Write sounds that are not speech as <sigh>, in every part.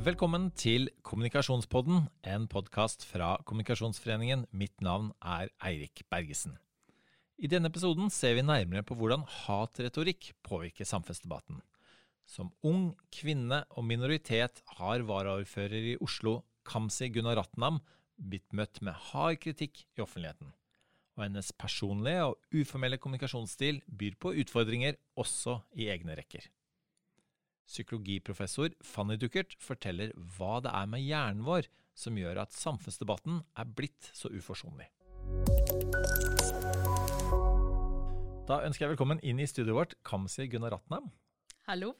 Velkommen til Kommunikasjonspodden, en podkast fra Kommunikasjonsforeningen. Mitt navn er Eirik Bergesen. I denne episoden ser vi nærmere på hvordan hatretorikk påvirker samfunnsdebatten. Som ung, kvinne og minoritet har varaordfører i Oslo, Kamzy Gunaratnam, blitt møtt med hard kritikk i offentligheten. Og hennes personlige og uformelle kommunikasjonsstil byr på utfordringer også i egne rekker. Psykologiprofessor Fanny Duckert forteller hva det er med hjernen vår som gjør at samfunnsdebatten er blitt så uforsonlig. Da ønsker jeg velkommen inn i studioet vårt, Kamzy Gunaratnam. Hallo.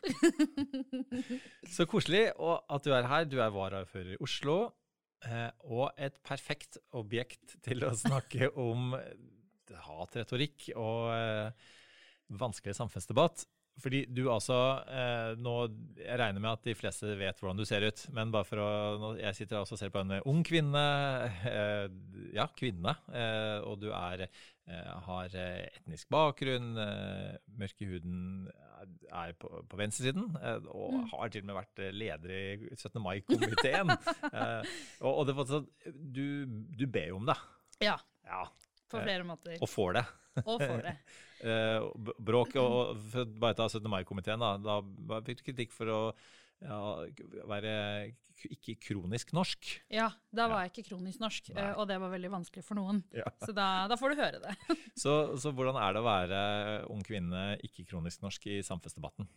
<laughs> så koselig at du er her. Du er varaordfører i Oslo. Eh, og et perfekt objekt til å <laughs> snakke om hatretorikk og eh, vanskelig samfunnsdebatt. Fordi du altså eh, nå, Jeg regner med at de fleste vet hvordan du ser ut, men bare for å Jeg sitter også og ser på en ung kvinne. Eh, ja, kvinne. Eh, og du er, eh, har etnisk bakgrunn. Eh, mørk i huden er på, på venstresiden. Eh, og mm. har til og med vært leder i 17. mai-komiteen. <laughs> og, og det, du, du ber jo om det. Ja. ja. På flere måter. Og får det. Og får det. <laughs> Eh, bråk og bare ta 17. mai-komiteen, da, da fikk du kritikk for å ja, være ikke kronisk norsk. Ja, da var jeg ikke kronisk norsk, Nei. Eh, og det var veldig vanskelig for noen. Ja. <laughs> Så da, da, får du høre det. <laughs> så, så hvordan er det å være ung kvinne ikke kronisk norsk i samfunnsdebatten?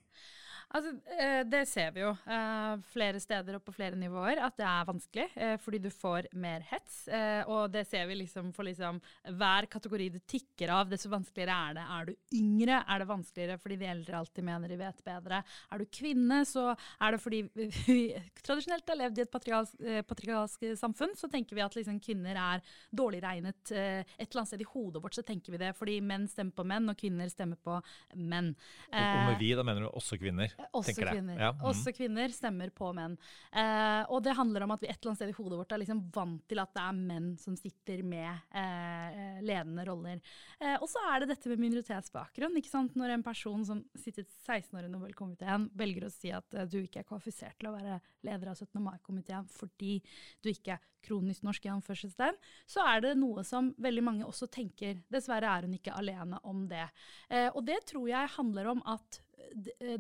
Altså, eh, det ser vi jo eh, flere steder og på flere nivåer, at det er vanskelig. Eh, fordi du får mer hets. Og det ser vi liksom for liksom hver kategori du tikker av, desto vanskeligere er det. Er du yngre, er det vanskeligere fordi de eldre alltid mener de vet bedre. Er du kvinne, så er det fordi vi <laughs> tradisjonelt har levd i et patriarkalsk samfunn, så tenker vi at liksom kvinner er dårlig regnet. Et eller annet sted i hodet vårt så tenker vi det, fordi menn stemmer på menn, og kvinner stemmer på menn. Og, og med vi, da mener du også kvinner? Også kvinner. Ja. Mm. Også kvinner stemmer på menn. Eh, og det handler om at vi et eller annet sted i hodet vårt er liksom vant til at det er menn som sitter med eh, ledende roller. Eh, og så er det dette med minoritetsbakgrunn. ikke sant? Når en person som sitter 16 år i Nobelkomiteen, velger å si at uh, du ikke er kvalifisert til å være leder av 17. mai-komiteen fordi du ikke er kronisk norsk, i anførselstegn, så er det noe som veldig mange også tenker. Dessverre er hun ikke alene om det. Eh, og det tror jeg handler om at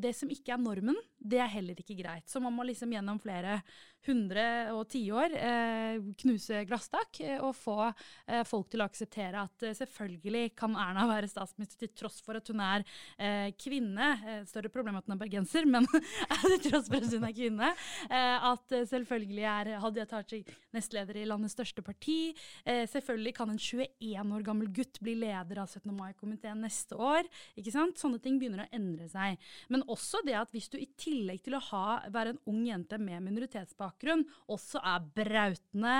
det som ikke er normen, det er heller ikke greit. Så man må liksom gjennom flere hundre og tiår eh, knuse glasstak eh, og få eh, folk til å akseptere at eh, selvfølgelig kan Erna <laughs> være statsminister til tross for at hun er eh, kvinne. Eh, større problem at hun er bergenser, men <laughs> til tross for at hun er kvinne. at selvfølgelig er Hadia Tajik nestleder i landets største parti. selvfølgelig kan en 21 år gammel gutt bli leder av 17. mai-komiteen neste år. ikke sant? Sånne ting begynner å endre seg. Men også det at hvis du i tillegg til å ha, være en ung jente med minoritetsbakgrunn, også er brautende,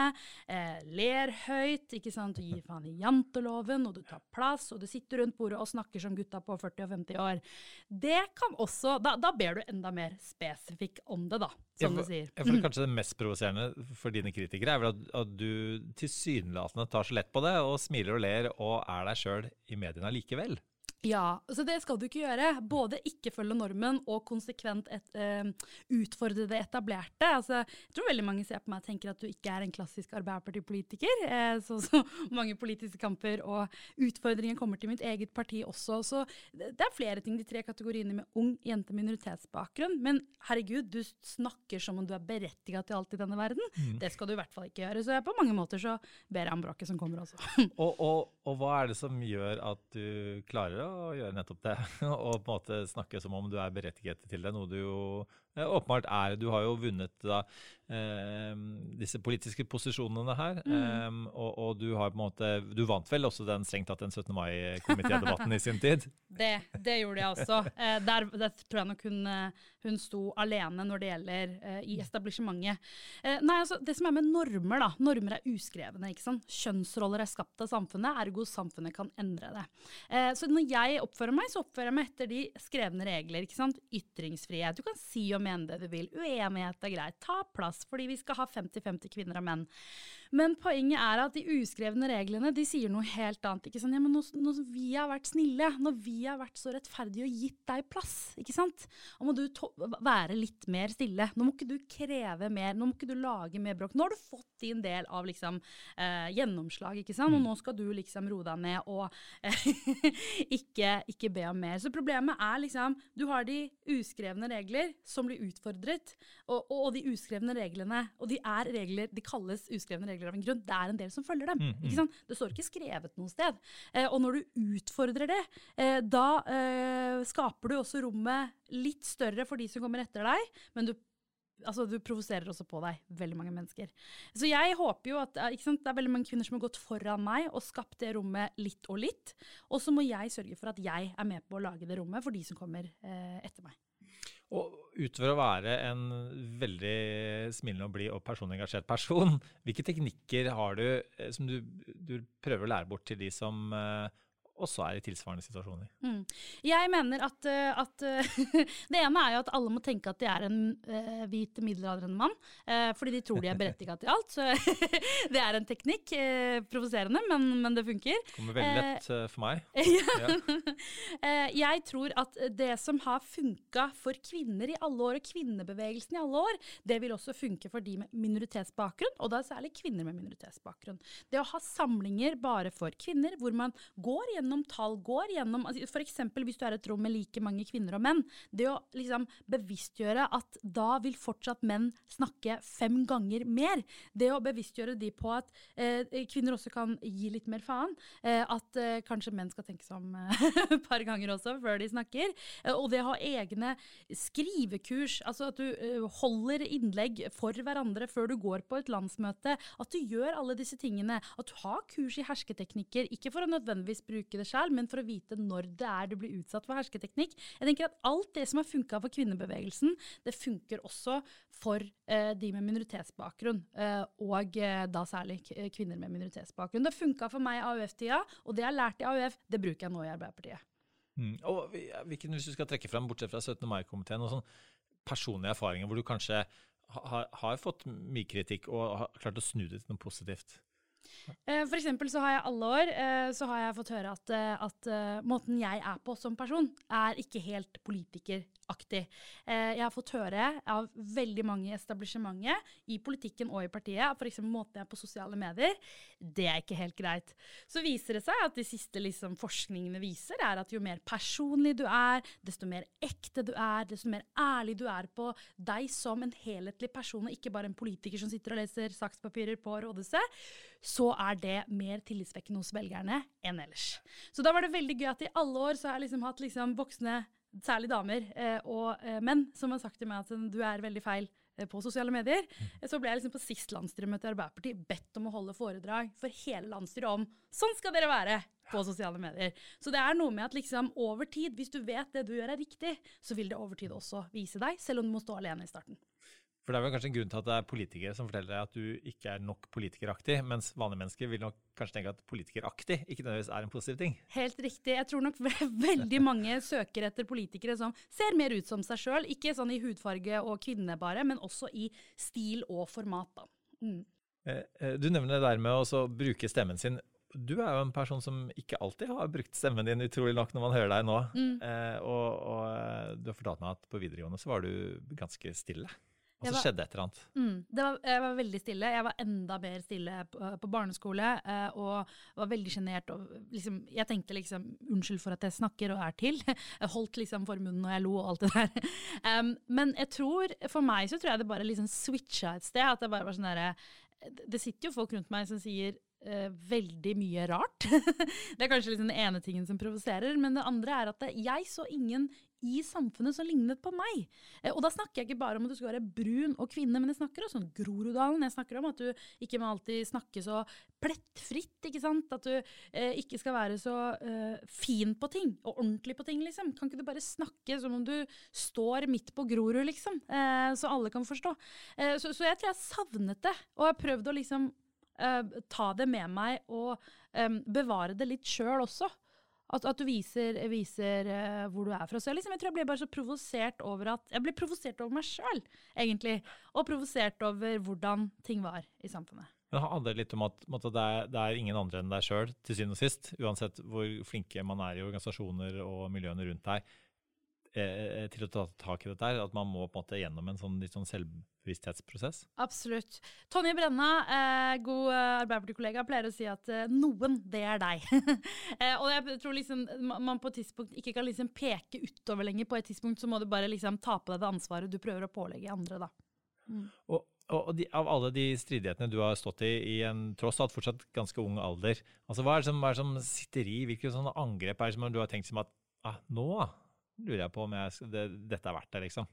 eh, ler høyt, ikke sant, og gir faen i janteloven, og du tar plass, og du sitter rundt bordet og snakker som gutta på 40 og 50 år, det kan også Da, da ber du enda mer spesifikk om det, da, som du sier. Jeg mm. <clears throat> kanskje det mest provoserende for dine kritikere er vel at, at du tilsynelatende tar så lett på det, og smiler og ler og er deg sjøl i mediene likevel. Ja, så det skal du ikke gjøre. Både ikke følge normen og konsekvent et, uh, utfordre det etablerte. Altså, jeg tror veldig mange ser på meg og tenker at du ikke er en klassisk Arbeiderpartipolitiker. Uh, så, så, mange politiske kamper og utfordringer kommer til mitt eget parti også. Så det, er flere ting, de tre kategoriene med ung jente minoritetsbakgrunn. Men herregud, du snakker som om du er berettiga til alt i denne verden. Mm. Det skal du i hvert fall ikke gjøre. Så på mange måter så ber jeg om bråket som kommer også. <laughs> og, og, og hva er det som gjør at du klarer å å gjøre nettopp det. <laughs> Og på en måte snakke som om du er berettiget til det, noe du jo åpenbart er. Du har jo vunnet da, eh, disse politiske posisjonene her. Mm. Eh, og, og, du har på en måte Du vant vel også den strengt tatt den 17. mai-komitédebatten i sin tid? <laughs> Det, det, gjorde jeg også. Eh, der, der, tror jeg nok hun, eh, hun, sto alene når det gjelder eh, i establishementet. Eh, nei, altså, det som er med normer, da. Normer er uskrevne. ikke sant? Kjønnsroller er skapt av samfunnet, ergo samfunnet kan endre det. så når jeg oppfører meg, så oppfører jeg meg etter de skrevne regler. ikke sant? Ytringsfrihet. Du kan si om mene det du vil. Uenighet er greit. Ta plass, fordi vi skal ha 50-50 kvinner og menn. Men poenget er at de uskrevne reglene de sier noe helt annet. ikke sant? Ja, men når, når vi har vært snille, når vi har vært så rettferdige og gitt deg plass, ikke sant? Og må du være litt mer stille. Nå må ikke du kreve mer, nå må ikke du lage mer bråk. Nå har du fått din del av liksom, eh, gjennomslag, ikke sant? og mm. nå skal du liksom roe deg ned og eh, <laughs> ikke, ikke, be om mer. Så problemet er liksom Du har de uskrevne regler som blir utfordret, og, og, og de uskrevne reglene. Og de er regler, de kalles uskrevne regler av en grunn. Det er en del som følger dem. Mm, mm. Det står ikke skrevet noe sted. Eh, og når du utfordrer det, eh, da eh, skaper du også rommet litt større for de som kommer etter deg, men du altså, du provoserer også på deg veldig mange mennesker. Så jeg håper jo at sant, det er veldig mange kvinner som har gått foran meg og skapt det rommet litt og litt. Og så må jeg sørge for at jeg er med på å lage det rommet for de som kommer eh, etter meg. Og utover å være en veldig smilende og blid og personengasjert person, hvilke teknikker har du eh, som du, du, prøver å lære bort til de som eh, også er i tilsvarende situasjoner. Mm. Jeg mener at, eh, at <laughs> Det ene er jo at alle må tenke at de er en uh, hvit middelaldrende mann. Uh, fordi de tror de er berettiga til alt. Så <laughs> det er en teknikk. Uh, Provoserende, men, men, det funker. Kommer veldig lett for meg. <laughs> ja. jeg tror at det som har funka for kvinner i alle år, og kvinnebevegelsen i alle år, det vil også funke for de med minoritetsbakgrunn, og da særlig kvinner med minoritetsbakgrunn. Det å ha samlinger bare for kvinner, hvor man går gjennom gjennom tall, går gjennom altså F.eks. hvis du er et rom med like mange kvinner og menn. Det å liksom bevisstgjøre at da vil fortsatt menn snakke fem ganger mer. Det å bevisstgjøre de på at eh, kvinner også kan gi litt mer faen. Eh, at eh, kanskje menn skal tenke seg om eh, <laughs> et par ganger også før de snakker. Eh, og det å ha egne skrivekurs, altså at du eh, holder innlegg for hverandre før du går på et landsmøte. At du gjør alle disse tingene. At du har kurs i hersketeknikker, ikke for å nødvendigvis bruke bruke det sjøl, men for å vite når det er du blir utsatt for hersketeknikk. Jeg tenker at Alt det som har funka for kvinnebevegelsen, det funker også for eh, de med minoritetsbakgrunn. Eh, og eh, da særlig kvinner med minoritetsbakgrunn. Det funka for meg i AUF-tida, og det jeg har lært i AUF, det bruker jeg nå i Arbeiderpartiet. Mm. Og hvilken, Hvis du skal trekke frem, bortsett fra 17. mai-komiteen, og sånn personlige erfaringer hvor du kanskje har, har fått mye kritikk og har klart å snu det til noe positivt? Eh, for eksempel så har jeg alle år eh, så har jeg fått høre at, eh, at måten jeg er på som person, er ikke helt politikeraktig. Jeg har fått høre av veldig mange i establishementet, i politikken og i partiet, at f.eks. måten jeg er på sosiale medier, det er ikke helt greit. Så viser det seg at de siste liksom, forskningene viser, er at jo mer personlig du er, desto mer ekte du er, desto mer ærlig du er på deg som en helhetlig person, og ikke bare en politiker som sitter og leser sakspapirer på rådhuset, så er det mer tillitsvekkende hos velgerne enn ellers. Så da var det veldig gøy at i alle år så har jeg liksom hatt liksom voksne, særlig damer eh, og eh, menn, som har sagt til meg at du er veldig feil eh, på sosiale medier. Mm. Så ble jeg liksom på sist landsstyremøte i Arbeiderpartiet bedt om å holde foredrag for hele landsstyret om sånn skal dere være på sosiale medier. Så det er noe med at liksom over tid, hvis du vet det du gjør er riktig, så vil det over tid også vise deg, selv om du må stå alene i starten. For det er vel kanskje en grunn til at det er politikere som forteller deg at du ikke er nok politikeraktig, mens vanlige mennesker vil nok kanskje tenke at politikeraktig ikke nødvendigvis er en positiv ting. Helt riktig. Jeg tror nok <laughs> veldig mange søker etter politikere som ser mer ut som seg sjøl. Ikke sånn i hudfarge og kvinne bare, men også i stil og format. da. Mm. Eh, eh, du nevner det der med å bruke stemmen sin. Du er jo en person som ikke alltid har brukt stemmen din, utrolig nok, når man hører deg nå. Mm. Eh, og, og, du har fortalt meg at på videregående så var du ganske stille. Og så skjedde et eller annet. Mm, var, jeg var veldig stille. Jeg var enda mer stille på, på barneskole eh, og var veldig sjenert. Liksom, jeg tenkte liksom unnskyld for at jeg snakker og er til. <laughs> Jeg holdt liksom for munnen og jeg lo og alt det der. <laughs> Um, men jeg tror, for meg så tror jeg det bare liksom switcha et sted. At det bare var sånn derre Det sitter jo folk rundt meg som sier uh, veldig mye rart. <laughs> det er kanskje liksom den ene tingen som provoserer. Men det andre er at jeg så ingen i samfunnet som lignet på meg. Eh, og da snakker jeg ikke bare om at du skal være brun og kvinne, men jeg snakker også om Groruddalen. Jeg snakker om at du ikke må alltid snakke så plettfritt. ikke sant? At du eh, ikke skal være så eh, fin på ting og ordentlig på ting, liksom. Kan ikke du bare snakke som om du står midt på Grorud, liksom? Eh, så alle kan forstå. Eh, så, så, jeg tror jeg savnet det, og har prøvd å liksom Uh, ta det med meg og um, bevare det litt sjøl også. At, at, du viser, viser uh, hvor du er fra. Så jeg, liksom, jeg tror jeg ble bare så provosert over at Jeg ble provosert over meg sjøl, egentlig. Og provosert over hvordan ting var i samfunnet. Men det handler litt om at, at det, er, det, er, ingen andre enn deg sjøl, til syvende og sist. Uansett hvor flinke man er i organisasjoner og miljøene rundt deg eh, til å ta tak i dette. her, At man må på en måte gjennom en sånn, litt sånn selvbevissthetsprosess. Absolutt. Tonje Brenna, eh, god Arbeiderparti-kollega, pleier å si at eh, noen, det er deg. <laughs> eh, og jeg tror liksom man på et tidspunkt ikke kan liksom peke utover lenger. På et tidspunkt så må du bare liksom ta på deg det ansvaret du prøver å pålegge andre. da. Mm. Og, og de, av alle de stridighetene du har stått i i en tross alt fortsatt ganske ung alder, altså hva er det som, er det som sitter i? Hvilke sånne angrep er det som du har tenkt som at ah, nå lurer jeg på om jeg, det, dette er verdt det, liksom?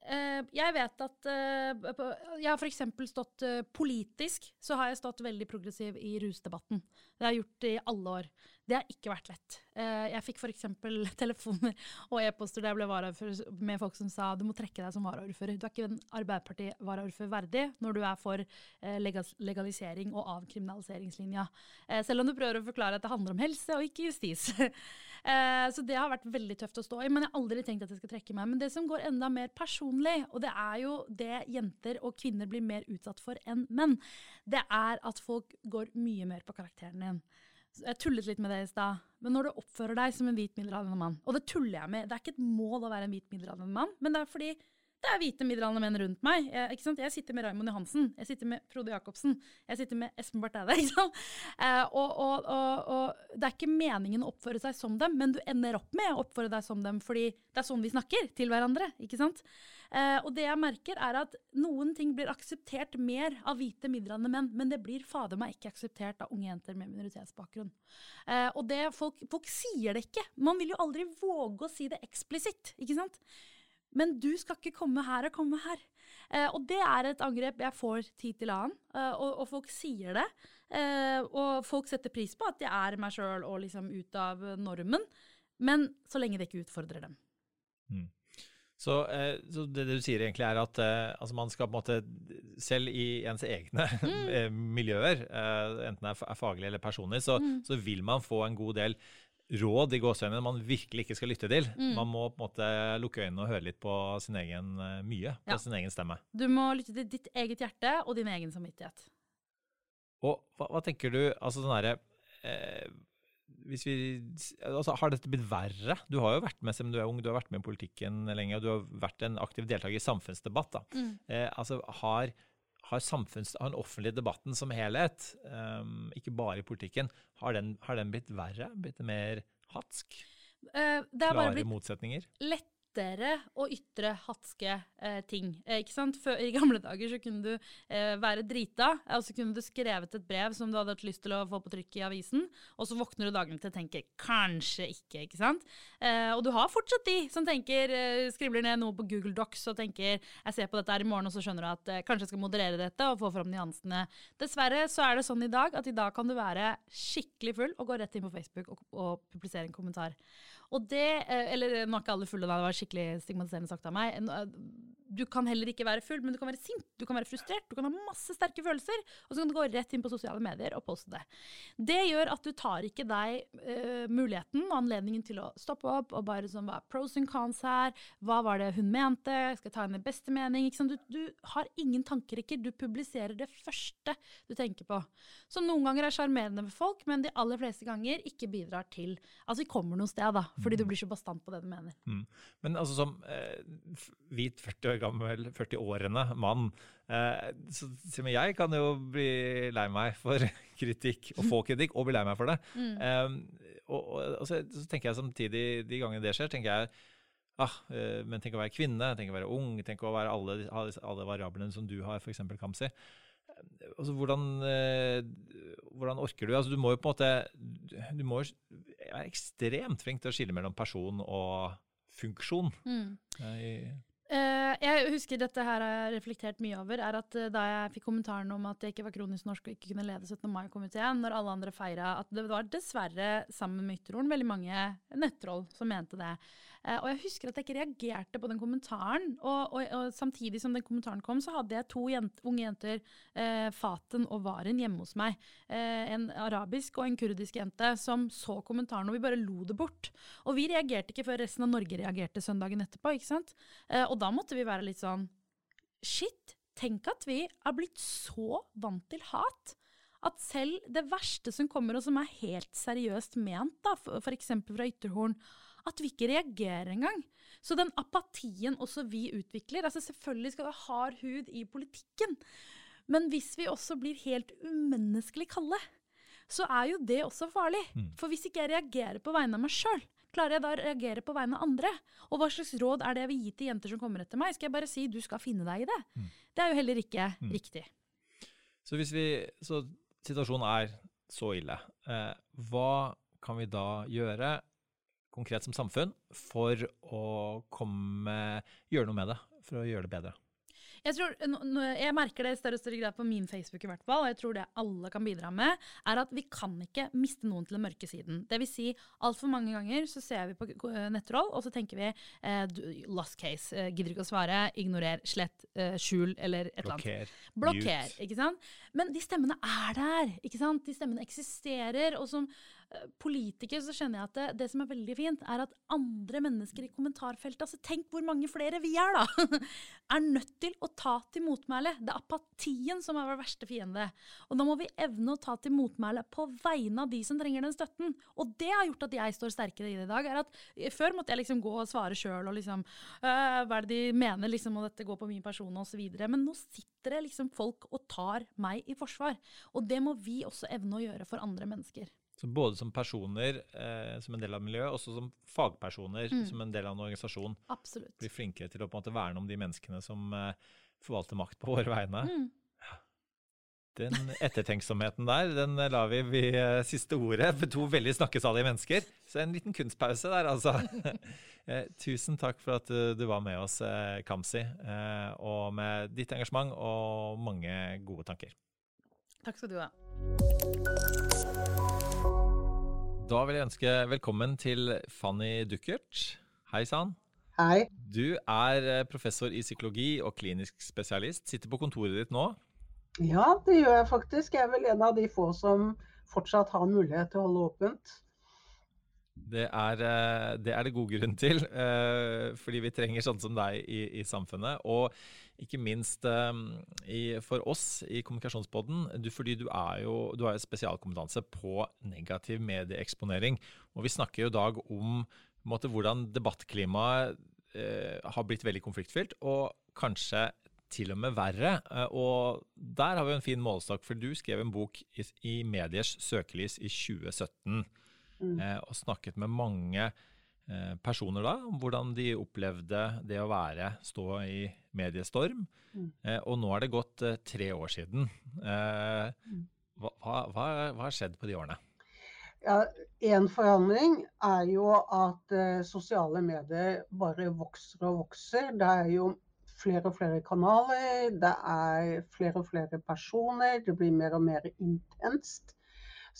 Uh, jeg vet at uh, Jeg har f.eks. stått uh, politisk så har jeg stått veldig progressiv i rusdebatten. Det har jeg gjort i alle år. Det har ikke vært lett. Eh, jeg fikk f.eks. <laughs> telefoner og e-poster der jeg ble varaordfører med folk som sa du må trekke deg som varaordfører. Du er ikke en Arbeiderparti-varaordfører verdig når du er for eh, legalisering og avkriminaliseringslinja. Eh, selv om du prøver å forklare at det handler om helse og ikke justis. <laughs> Så det har vært veldig tøft å stå i, men jeg har aldri tenkt at jeg skal trekke meg. Men det som går enda mer personlig, og det er jo det jenter og kvinner blir mer utsatt for enn menn, det er at folk går mye mer på karakteren din. Jeg tullet litt med det i stad. Men når du oppfører deg som en hvit middelaldrende mann, og det tuller jeg med, det er ikke et mål å være en hvit middelaldrende mann, men det er fordi det er hvite middelaldrende menn rundt meg. Jeg, jeg sitter med Raymond Johansen, jeg sitter med Frode Jacobsen, jeg sitter med Espen Barth Eide. <laughs> Eh, og, og, og, og, det er ikke meningen å oppføre seg som dem, men du ender opp med å oppføre deg som dem fordi det er sånn vi snakker til hverandre. ikke sant? Eh, og det jeg merker, er at noen ting blir akseptert mer av hvite middelaldrende menn, men det blir fader meg ikke akseptert av unge jenter med minoritetsbakgrunn. Eh, og det folk, folk sier det ikke. Man vil jo aldri våge å si det eksplisitt. ikke sant? Men du skal ikke komme her og komme her. Eh, og det er et angrep jeg får tid til annen, eh, og, og, folk sier det. Eh, og folk setter pris på at jeg er meg sjøl og liksom ut av normen, men så lenge det ikke utfordrer dem. Mm. Så, eh, så, det du sier egentlig er at eh, altså man skal på en måte, selv i ens egne <laughs> mm. Eh, miljøer, enten det er faglig eller personlig, så, mm. så, vil man få en god del råd i gåseøynene man virkelig ikke skal lytte til. Mm. Man må på en måte lukke øynene og høre litt på sin egen uh, mye, på ja. sin egen stemme. Du må lytte til ditt eget hjerte og din egen samvittighet. Og hva, hva tenker du altså sånn herre eh, hvis vi, altså, Har dette blitt verre? Du har jo vært med selv om du er ung, du har vært med i politikken lenge, og du har vært en aktiv deltaker i samfunnsdebatt. Mm. Eh, altså, har har, samfunns, har den offentlige debatten som helhet, um, ikke bare i politikken, har den, har den blitt verre? Blitt mer hatsk? Uh, det er Klare bare blitt motsetninger? Lett lettere å ytre hatske eh, ting. Eh, ikke sant? Før, I gamle dager så kunne du eh, være drita, og så kunne du skrevet et brev som du hadde hatt lyst til å få på trykk i avisen, og så våkner du dagen til og tenker 'kanskje ikke'. ikke sant? Eh, og du har fortsatt de som tenker, eh, skribler ned noe på Google Docs og tenker 'jeg ser på dette her i morgen', og så skjønner du at eh, kanskje jeg skal moderere dette og få fram nyansene. Dessverre så er det sånn i dag at i dag kan du være skikkelig full og gå rett inn på Facebook og, og publisere en kommentar. Og det, eh, eller Nå er ikke alle fulle, det var skikkelig stigmatiserende sagt av meg. Du kan heller ikke være full, men du kan være sint, du kan være frustrert, du kan ha masse sterke følelser, og så kan du gå rett inn på sosiale medier og poste det. Det gjør at du tar ikke deg uh, muligheten og anledningen til å stoppe opp og bare sånn, hva er pros and cons her, hva var det hun mente, skal jeg ta henne i beste mening? Du, du, har ingen tankerekker, du publiserer det første du tenker på. Som noen ganger er sjarmerende for folk, men de aller fleste ganger ikke bidrar til Altså, vi kommer noe sted, da, fordi du mm. blir så bastant på det du mener. Mm. Men altså som eh, hvit 40 år gammel, 40-årene mann, eh, så, med jeg kan jo bli lei meg for <laughs> kritikk, og få kritikk, og bli lei meg for det. Mm. Eh, og, og, og så, så, tenker jeg samtidig, de gangene det skjer, tenker jeg ah, eh, men tenk å være kvinne, tenk å være ung, tenk å være alle, alle variablene som du har, f.eks. Kamzy. Altså, hvordan, hvordan, orker du? Altså, du må jo på en måte Du må være ekstremt flink til å skille mellom person og funksjon. Mm. Uh, jeg husker dette her har jeg reflektert mye over, er at uh, da jeg fikk kommentaren om at jeg ikke var kronisk norsk og ikke kunne lede 17. mai-komiteen, når alle andre feira at det var dessverre, sammen med Ytterhorn, veldig mange nettroll som mente det. Uh, og jeg husker at jeg ikke reagerte på den kommentaren. Og, og, og, samtidig som den kommentaren kom, så hadde jeg to jent, unge jenter, eh, Faten og Varen, hjemme hos meg. Eh, en arabisk og en kurdisk jente som så kommentaren, og vi bare lo det bort. Og vi reagerte ikke før resten av Norge reagerte søndagen etterpå. ikke sant? og da måtte vi være litt sånn Shit! tenk at vi er blitt så vant til hat. At selv det verste som kommer, og som er helt seriøst ment, da, f.eks. fra Ytterhorn, at vi ikke reagerer engang. Så den apatien også vi utvikler altså Selvfølgelig skal vi ha hard hud i politikken, men hvis vi også blir helt umenneskelig kalde, så er jo det også farlig. Mm. For hvis ikke jeg reagerer på vegne av meg sjøl, klarer jeg da å reagere på vegne av andre? Og hva slags råd er det jeg vil gi til jenter som kommer etter meg? Skal jeg bare si du skal finne deg i det? Mm. Det er jo heller ikke mm. riktig. Så hvis vi, så situasjonen er så ille, eh, hva kan vi da gjøre konkret som samfunn for å komme, gjøre noe med det, for å gjøre det bedre? Jeg, tror, jeg merker det i større og større grad på min Facebook, i hvert fall, og jeg tror det alle kan bidra med, er at vi kan ikke miste noen til den mørke siden. Det vil si, altfor mange ganger så ser vi på nettroll, og så tenker vi eh, lost case, eh, gidder ikke å svare, ignorer, slett, eh, skjul eller et eller annet. Blokker. Ikke sant? Men de stemmene er der, ikke sant? De stemmene eksisterer. og som politiker så skjønner jeg at det, det, som er veldig fint, er at andre mennesker i kommentarfeltet altså Tenk hvor mange flere vi er, da! <laughs> er nødt til å ta til motmæle. Det er apatien som er vår verste fiende. Og da må vi evne å ta til motmæle på vegne av de som trenger den støtten. Og det har gjort at jeg står sterkere i det i dag. er at Før måtte jeg liksom gå og svare sjøl og liksom øh, Hva er det de mener, liksom, og dette går på min person, og så videre. Men nå sitter det liksom folk og tar meg i forsvar. Og det må vi også evne å gjøre for andre mennesker. Så både som personer eh, som en del av miljøet, og også som fagpersoner mm. som en del av en organisasjon. Absolutt. Blir flinkere til å på en måte verne om de menneskene som eh, forvalter makt på våre vegne. Mm. Den ettertenksomheten der, den lar vi ved eh, siste ordet for to veldig snakkesalige mennesker. Så en liten kunstpause der, altså. <laughs> eh, tusen takk for at du, du var med oss, eh, Kamzy, eh, og med ditt engasjement og mange gode tanker. Takk skal du ha. Da vil jeg ønske velkommen til Fanny Duckert. Hei sann. Hei. Du er eh, professor i psykologi og klinisk spesialist. Sitter på kontoret ditt nå? Ja, det gjør jeg faktisk. Jeg er vel en av de få som fortsatt har mulighet til å holde åpent. Det er, eh, det er det god grunn til, eh, fordi vi trenger sånn som deg i, i samfunnet. Og ikke minst um, i, for oss i Kommunikasjonspodden, du, fordi du, er jo, du har jo spesialkompetanse på negativ medieeksponering. Og vi snakker jo i dag om måte, hvordan debattklimaet eh, har blitt veldig konfliktfylt, og kanskje til og med verre. Eh, og der har vi en fin målestokk, for du skrev en bok i, i Mediers søkelys i 2017, mm. eh, og snakket med mange Eh, personer da, om hvordan de opplevde det å være, stå i mediestorm. Mm. Eh, og nå er det gått eh, tre år siden. Mm. Hva, hva, hva har skjedd på de årene? Ja, En forandring er jo at sosiale medier bare vokser og vokser. Det er jo flere og flere kanaler, det er flere og flere personer. Det blir mer og mer intenst.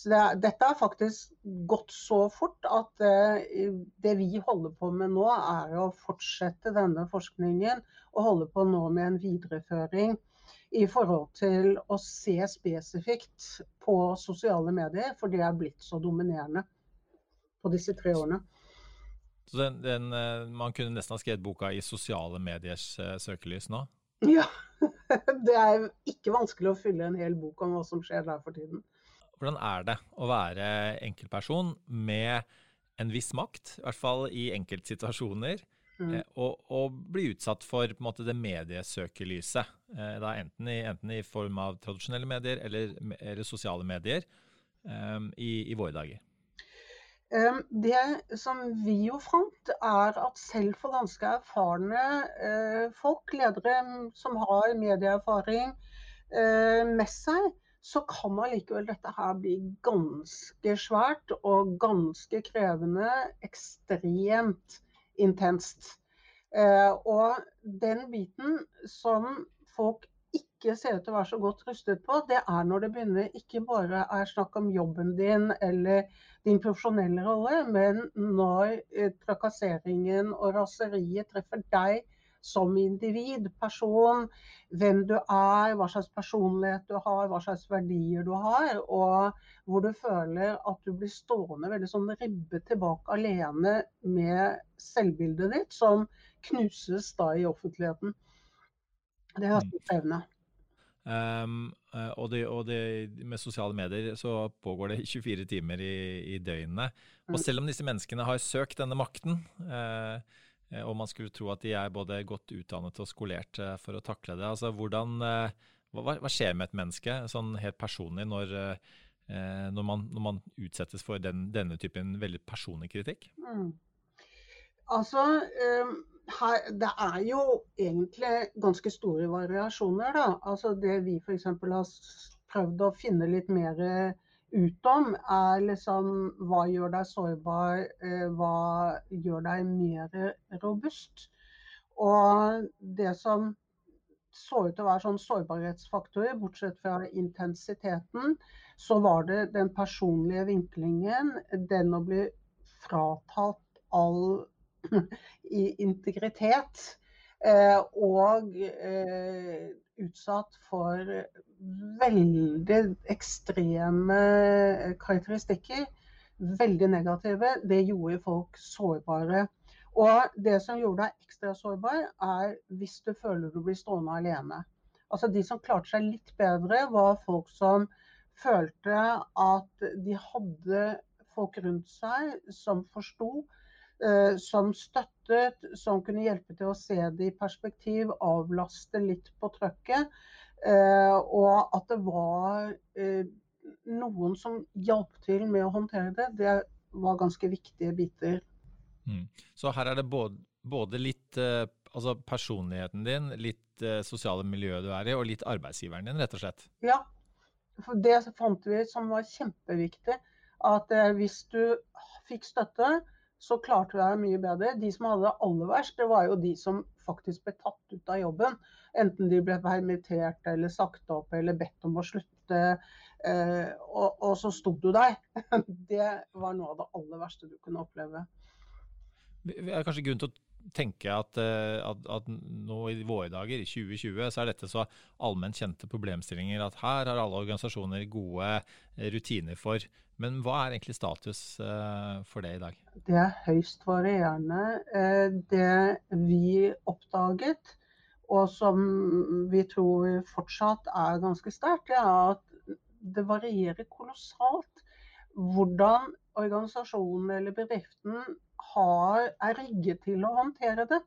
Så det, dette har faktisk gått så fort at uh, det vi holder på med nå, er å fortsette denne forskningen og holde på nå med en videreføring i forhold til å se spesifikt på sosiale medier, for det er blitt så dominerende på disse tre årene. Så den, den, eh, Man kunne nesten ha skrevet boka i sosiale mediers uh, søkelys nå? Ja. <laughs> Det er ikke vanskelig å fylle en hel bok om hva som skjer der for tiden. Hvordan er det å være enkeltperson med en viss makt, i hvert fall i enkeltsituasjoner, mm. Eh, og, og, bli utsatt for måte, det mediesøkelyset? Eh, da enten, i, enten, i, form av tradisjonelle medier eller, eller sosiale medier um, i, i, våre dager? Det som vi jo fant, er at selv for ganske erfarne folk, ledere som har medieerfaring med seg, så kan allikevel dette her bli ganske svært og ganske krevende. Ekstremt intenst. Eh, og den biten som folk ikke ser ut til å være så godt rustet på, det er når det begynner ikke bare er snakk om jobben din eller din profesjonelle rolle, men når eh, trakasseringen og raseriet treffer deg som individ, person, hvem du er, hva slags personlighet du har, hva slags verdier du har. Og hvor du føler at du blir stående veldig sånn ribbet tilbake alene med selvbildet ditt, som knuses da i offentligheten. Det er ganske evne. Um, og, det, og det, med sosiale medier så pågår det <laughs> 24 timer i, i døgnet. Og mm. selv om disse menneskene har søkt denne makten, uh, og man skulle tro at de er både godt utdannet og skolert uh, for å takle det, altså hvordan, uh, hva, hva, skjer med et menneske sånn helt personlig når, når, man, når man, utsettes for den, denne typen veldig personlig kritikk? Mm. Altså, her, det er jo egentlig ganske store variasjoner. Da. Altså det vi f.eks. har prøvd å finne litt mer ut om, er liksom hva gjør deg sårbar, eh, hva gjør deg mer robust. Og det som så ut til å være sånn sårbarhetsfaktorer, bortsett fra intensiteten, så var det den personlige vinklingen, den å bli fratatt all <clears throat> integritet. Eh, og eh, utsatt for veldig ekstreme karakteristikker. Veldig negative. Det gjorde folk sårbare. Og det som gjorde deg ekstra sårbar, er hvis du føler du blir stående alene. Altså De som klarte seg litt bedre, var folk som følte at de hadde folk rundt seg som forsto, som støttet, som kunne hjelpe til å se det i perspektiv, avlaste litt på trøkket. Eh, og at det var eh, noen som hjalp til med å håndtere det, det var ganske viktige biter. Mm. Så her er det både, både litt altså personligheten din, litt sosiale miljøet du er i, og litt arbeidsgiveren din, rett og slett? Ja. For det fant vi som var kjempeviktig. At hvis du fikk støtte, så klarte vi det mye bedre. De som hadde det aller verst, det var jo de som faktisk ble tatt ut av jobben. Enten de ble permittert eller sagt opp eller bedt om å slutte. Eh, og, og, så sto du der. <laughs> Det var noe av det aller verste du kunne oppleve. Det er kanskje grunn til å tenke at, eh, at, at, nå i våre dager, i 2020, så er dette så allment kjente problemstillinger at her har alle organisasjoner gode eh, rutiner for. Men hva er egentlig status eh, for det i dag? Det er høyst varierende. Det vi oppdaget, og som vi tror fortsatt er ganske sterkt, er at det varierer kolossalt hvordan organisasjonen eller bedriften har, er rigget til å håndtere det.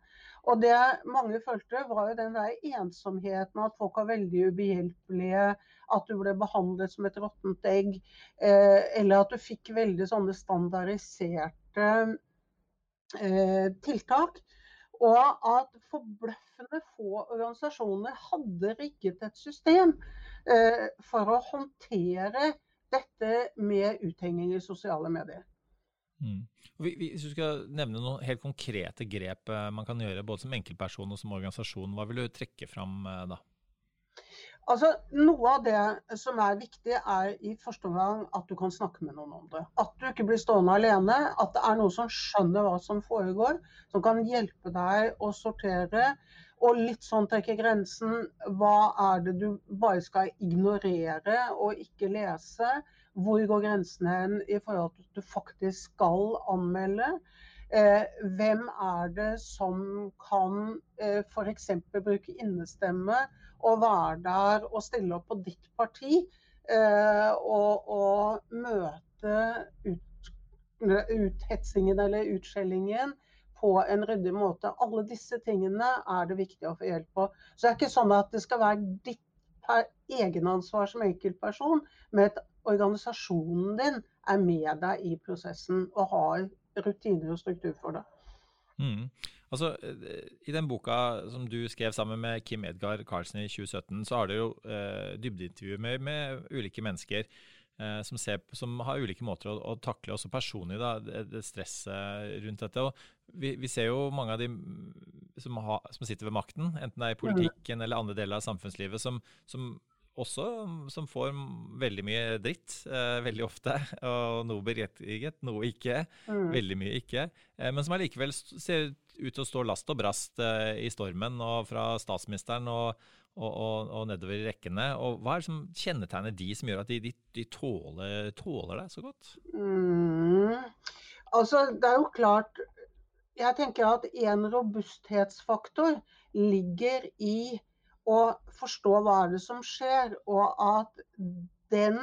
Og det mange følte, var jo den der ensomheten, at folk var veldig ubehjelpelige. At du ble behandlet som et råttent egg. Eh, eller at du fikk veldig sånne standardiserte eh, tiltak. Og at forbløffende få organisasjoner hadde rigget et system eh, for å håndtere dette med uthenging i sosiale medier. Mm. Hvis du skal nevne noen helt konkrete grep eh, man kan gjøre både som enkeltperson og som organisasjon, hva vil du trekke fram eh, da? Altså, Noe av det som er viktig, er i første omgang at du kan snakke med noen om det. At du ikke blir stående alene. At det er noen som skjønner hva som foregår. Som kan hjelpe deg å sortere. Og litt sånn trekke grensen. Hva er det du bare skal ignorere og ikke lese? Hvor går grensene hen i forhold til at du faktisk skal anmelde? Eh, hvem er det som kan eh, f.eks. bruke innestemme og være der og stille opp på ditt parti? Eh, og, og, møte ut, uthetsingen eller utskjellingen på en ryddig måte. Alle disse tingene er det viktig å få hjelp på. Så det er ikke sånn at det skal være ditt egenansvar som enkeltperson, med at organisasjonen din er med deg i prosessen og har rutiner og struktur for det. Mm. Altså, eh, I den boka som du skrev sammen med Kim Edgar Karlsen i 2017, så har du jo eh, dybdeintervjuer med, med, ulike mennesker som, ser, som, har ulike måter å, å takle også personlig da, det, det stresset rundt dette. Og vi, vi, ser jo mange av de som, ha, som, sitter ved makten, enten det er i politikken mm. eller andre deler av samfunnslivet, som, som også som får veldig mye dritt eh, veldig ofte. <laughs> Og noe berettiget, noe ikke. Mm. Veldig mye ikke. Eh, men som allikevel ser ut til å stå last og brast eh, i stormen, og fra statsministeren og, og, og, og, nedover i rekkene. Og Hva er det som kjennetegner de som gjør at de, de, de tåler, tåler deg så godt? Mm. Altså, det er jo klart Jeg tenker at en robusthetsfaktor ligger i å forstå hva er det som skjer, og at den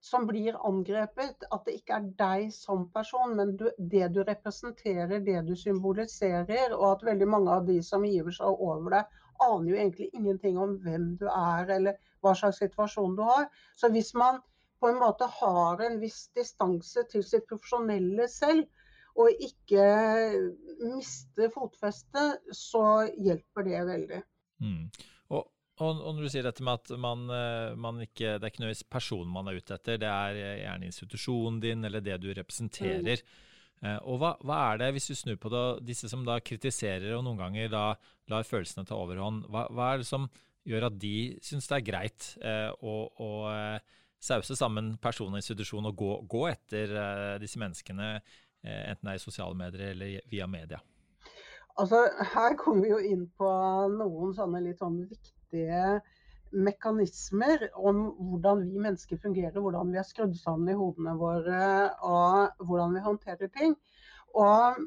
som blir angrepet, at det ikke er deg som person, men du, det du representerer, det du symboliserer, og at veldig mange av de som giver seg over deg, aner jo egentlig ingenting om hvem du er eller hva slags situasjon du har. Så hvis man på en måte har en viss distanse til sitt profesjonelle selv, og ikke mister fotfestet, så hjelper det veldig. Mm. Og, og, og, når du sier dette med at man, eh, man ikke, det er ikke nødvendigvis personen man er ute etter, det er gjerne institusjonen din eller det du representerer. Mm. Og hva, hva, er det, hvis du snur på det, disse som da kritiserer og noen ganger da lar følelsene ta overhånd, hva, hva er det som gjør at de syns det er greit eh, å, å eh, sause sammen person og institusjon og gå, gå etter eh, disse menneskene, eh, enten det er i sosiale medier eller via media? Altså, her kommer vi jo inn på noen sånne litt sånn viktige mekanismer om hvordan vi mennesker fungerer, hvordan vi er skrudd sammen i hodene våre og hvordan vi håndterer ting. Og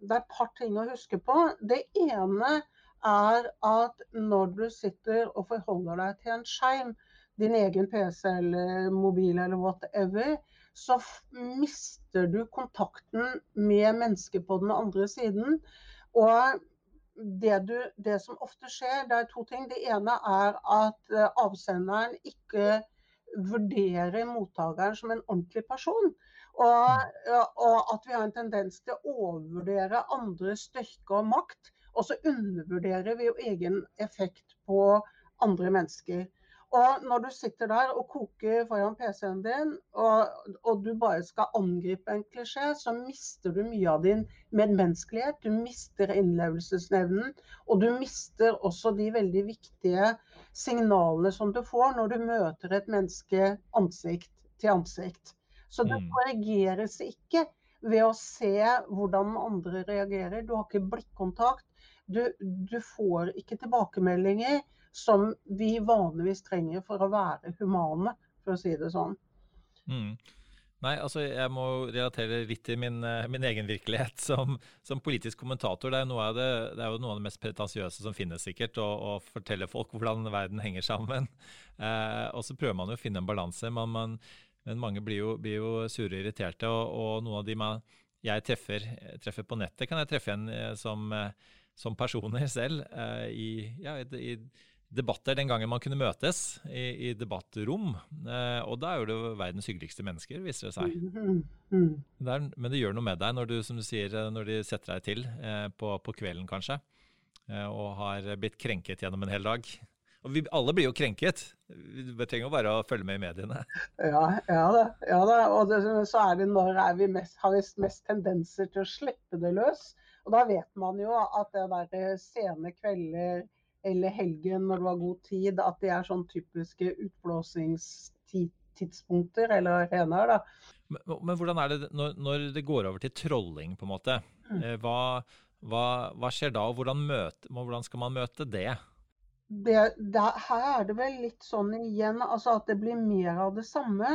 det er et par ting å huske på. Det ene er at når du sitter og forholder deg til en skjerm, din egen PC eller mobil eller whatever, så mister du kontakten med mennesket på den andre siden. Og det, du, det, som ofte skjer, det er to ting. Det ene er at eh, avsenderen ikke vurderer mottakeren som en ordentlig person. Og, og at vi har en tendens til å overvurdere andres styrke og makt. Og så undervurderer vi jo egen effekt på andre mennesker. Og når du sitter der og koker foran PC-en din, og, og, du bare skal angripe en klisjé, så mister du mye av din medmenneskelighet. Du mister innlevelsesevnen, og du mister også de veldig viktige signalene som du får når du møter et menneske ansikt til ansikt. Så det mm. korrigeres ikke ved å se hvordan andre reagerer. Du har ikke blikkontakt. Du, du får ikke tilbakemeldinger som vi vanligvis trenger for å være humane, for å si det sånn. Mm. Nei, altså jeg må relatere litt til min, eh, min egen virkelighet som, som, politisk kommentator. Det er, noe av det, det jo noe av det mest pretensiøse som finnes, sikkert, å, å fortelle folk hvordan verden henger sammen. <laughs> Eh, og så prøver man jo å finne en balanse, men, men, mange blir jo, blir jo sure og irriterte. Og, og noen av de man, jeg treffer, treffer, på nettet, kan jeg treffe en eh, som, eh, som personer selv eh, i, ja, i, i debatter den gangen man kunne møtes i, i debattrom. Eh, og da er jo det verdens hyggeligste mennesker, viser det seg. Mm, mm. Det er, men det gjør noe med deg når du, som du sier, eh, når de setter deg til eh, på, på, kvelden kanskje, eh, og har blitt krenket gjennom en hel dag. Og vi alle blir jo krenket. Vi trenger jo bare å følge med i mediene. Ja, ja da. Ja da. Og det, så er det når er vi mest, har vi mest tendenser til å slippe det løs. Og da vet man jo at det der sene kvelder eller helgen når du har god tid, at det er sånn typiske utblåsingstidspunkter eller arenaer. da. Men, men, hvordan er det når, når, det går over til trolling, på en måte? Mm. Eh, hva, hva, hva, skjer da, og hvordan, møte, hvordan skal man møte det? Det, det? Her er det vel litt sånn igjen altså at det blir mer av det samme.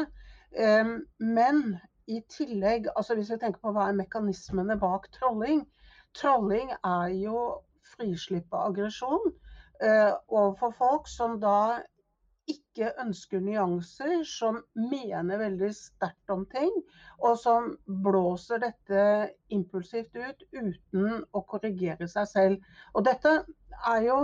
Um, men i tillegg, altså hvis vi tenker på hva er mekanismene bak trolling Trolling er jo frislipp av aggresjon overfor folk som da ikke ønsker nyanser, som mener veldig sterkt om ting, og som blåser dette impulsivt ut uten å korrigere seg selv. Og dette er jo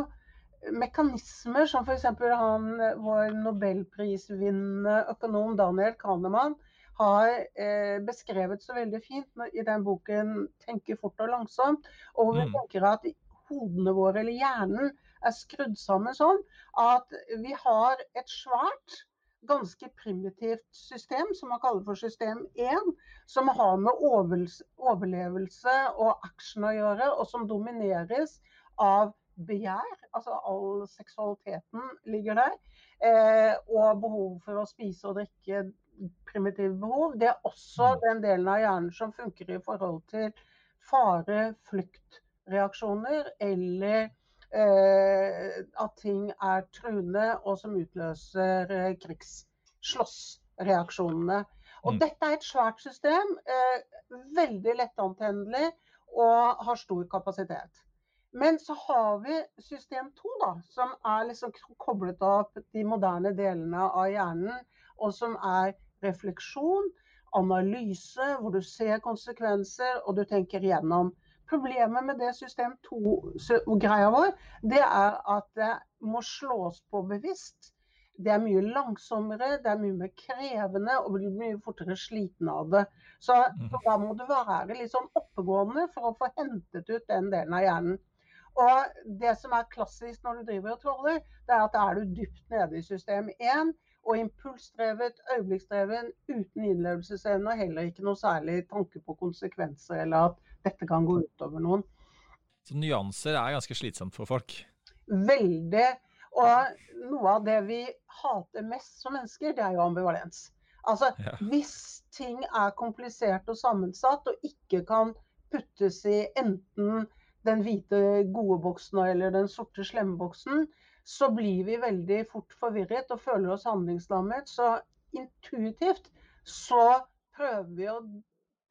mekanismer som f.eks. han vår nobelprisvinnende økonom Daniel Kahneman har eh, beskrevet så veldig fint i den boken 'Tenke fort og langsomt'. Og vi mm. tenker at hodene våre, eller hjernen, er skrudd sammen sånn at vi har et svært, ganske primitivt system som man kaller for system 1, som har med overlevelse og action å gjøre, og som domineres av begjær. Altså all seksualiteten ligger der. Eh, og behov for å spise og drikke, primitive behov. Det er også mm. den delen av hjernen som funker i forhold til fare, fluktreaksjoner eller at ting er truende og som utløser eh, krigsslåssreaksjonene. Og mm. dette er et svært system, eh, veldig lettantennelig og har stor kapasitet. Men så har vi system 2, da, som er liksom koblet opp de moderne delene av hjernen, og som er refleksjon, analyse, hvor du ser konsekvenser og du tenker igjennom. Problemet med det system 2-greia vår, det er at det må slås på bevisst. Det er mye langsommere, det er mye mer krevende og blir mye fortere sliten av det. Så, så mhm. da må du være litt sånn oppegående for å få hentet ut den delen av hjernen. Og det som er klassisk når du driver og troller, det er at da er du dypt nede i system 1 og impulsdrevet, øyeblikksdreven, uten innlevelsesevne og heller ikke noe særlig tanke på konsekvenser eller at dette kan gå utover noen. Så nyanser er ganske slitsomt for folk? Veldig. Og noe av det vi hater mest som mennesker, det er jo ambivalens. Altså, ja. Hvis ting er komplisert og sammensatt og ikke kan puttes i enten den hvite gode boksen eller den sorte slemme boksen, så blir vi veldig fort forvirret og føler oss handlingslammet. Så intuitivt så prøver vi å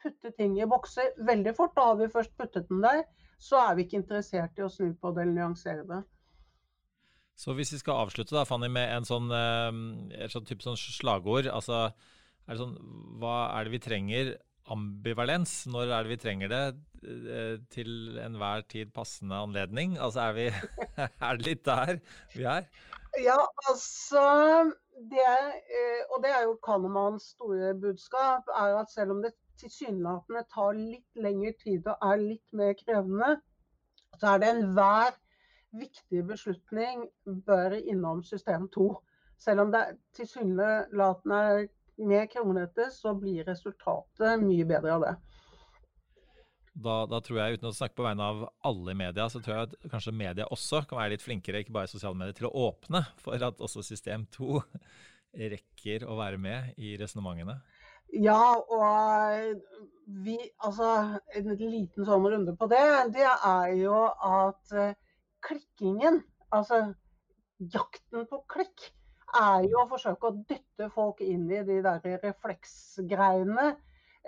putte ting i bokser veldig fort. Da har vi først puttet den der, så er vi ikke interessert i å snu på det eller nyansere det. Så hvis vi skal avslutte da, Fanny, med en sånn, eh, et sånn type sånn slagord, altså er sånn, hva er det vi trenger ambivalens? Når er det vi trenger det eh, til enhver tid passende anledning? Altså er, vi, <laughs> er det litt der vi er? Ja, altså det, eh, Og det er jo Kahnemans store budskap, er at selv om det tilsynelatende tar litt lengre tid og er litt mer krevende, så er det enhver viktig beslutning bør innom system 2. Selv om det tilsynelatende er mer kronete, så blir resultatet mye bedre av det. Da, da, tror jeg, uten å snakke på vegne av alle i media, så tror jeg at kanskje media også kan være litt flinkere, ikke bare sosiale medier, til å åpne for at også system 2 <laughs> rekker å være med i resonnementene. Ja, og vi Altså, en liten sånn runde på det, det er jo at eh, klikkingen, altså jakten på klikk, er jo å forsøke å dytte folk inn i de der refleksgreiene.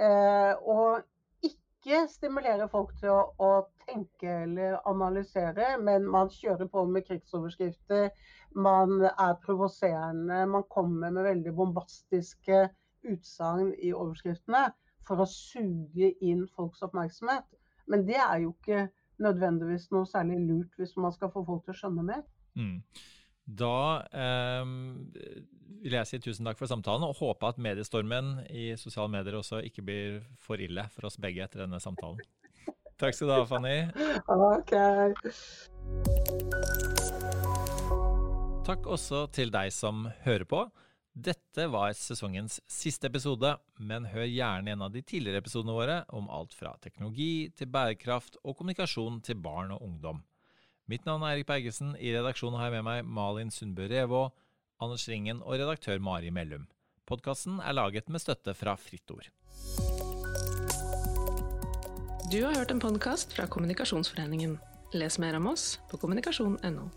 Eh, og ikke stimulere folk til å, å, tenke eller analysere, men man kjører på med krigsoverskrifter. Man er provoserende. Man kommer med veldig bombastiske utsagn i overskriftene for å suge inn folks oppmerksomhet. Men det er jo ikke nødvendigvis noe særlig lurt hvis man skal få folk til å skjønne mer. Mm. Da eh, vil jeg si tusen takk for samtalen, og håpe at mediestormen i sosiale medier også ikke blir for ille for oss begge etter denne samtalen. <laughs> Takk skal du ha, Fanny. Ok. Takk også til deg som hører på. Dette var sesongens siste episode, men hør gjerne en av de tidligere episodene våre om alt fra teknologi til bærekraft og kommunikasjon til barn og ungdom. Mitt navn er Erik Bergesen. I redaksjonen har jeg med meg Malin Sundbø Revå, Anders Ringen og redaktør Mari Mellum. Podkasten er laget med støtte fra Fritt Ord. Du har hørt en podkast fra Kommunikasjonsforeningen. Les mer om oss på kommunikasjon.no.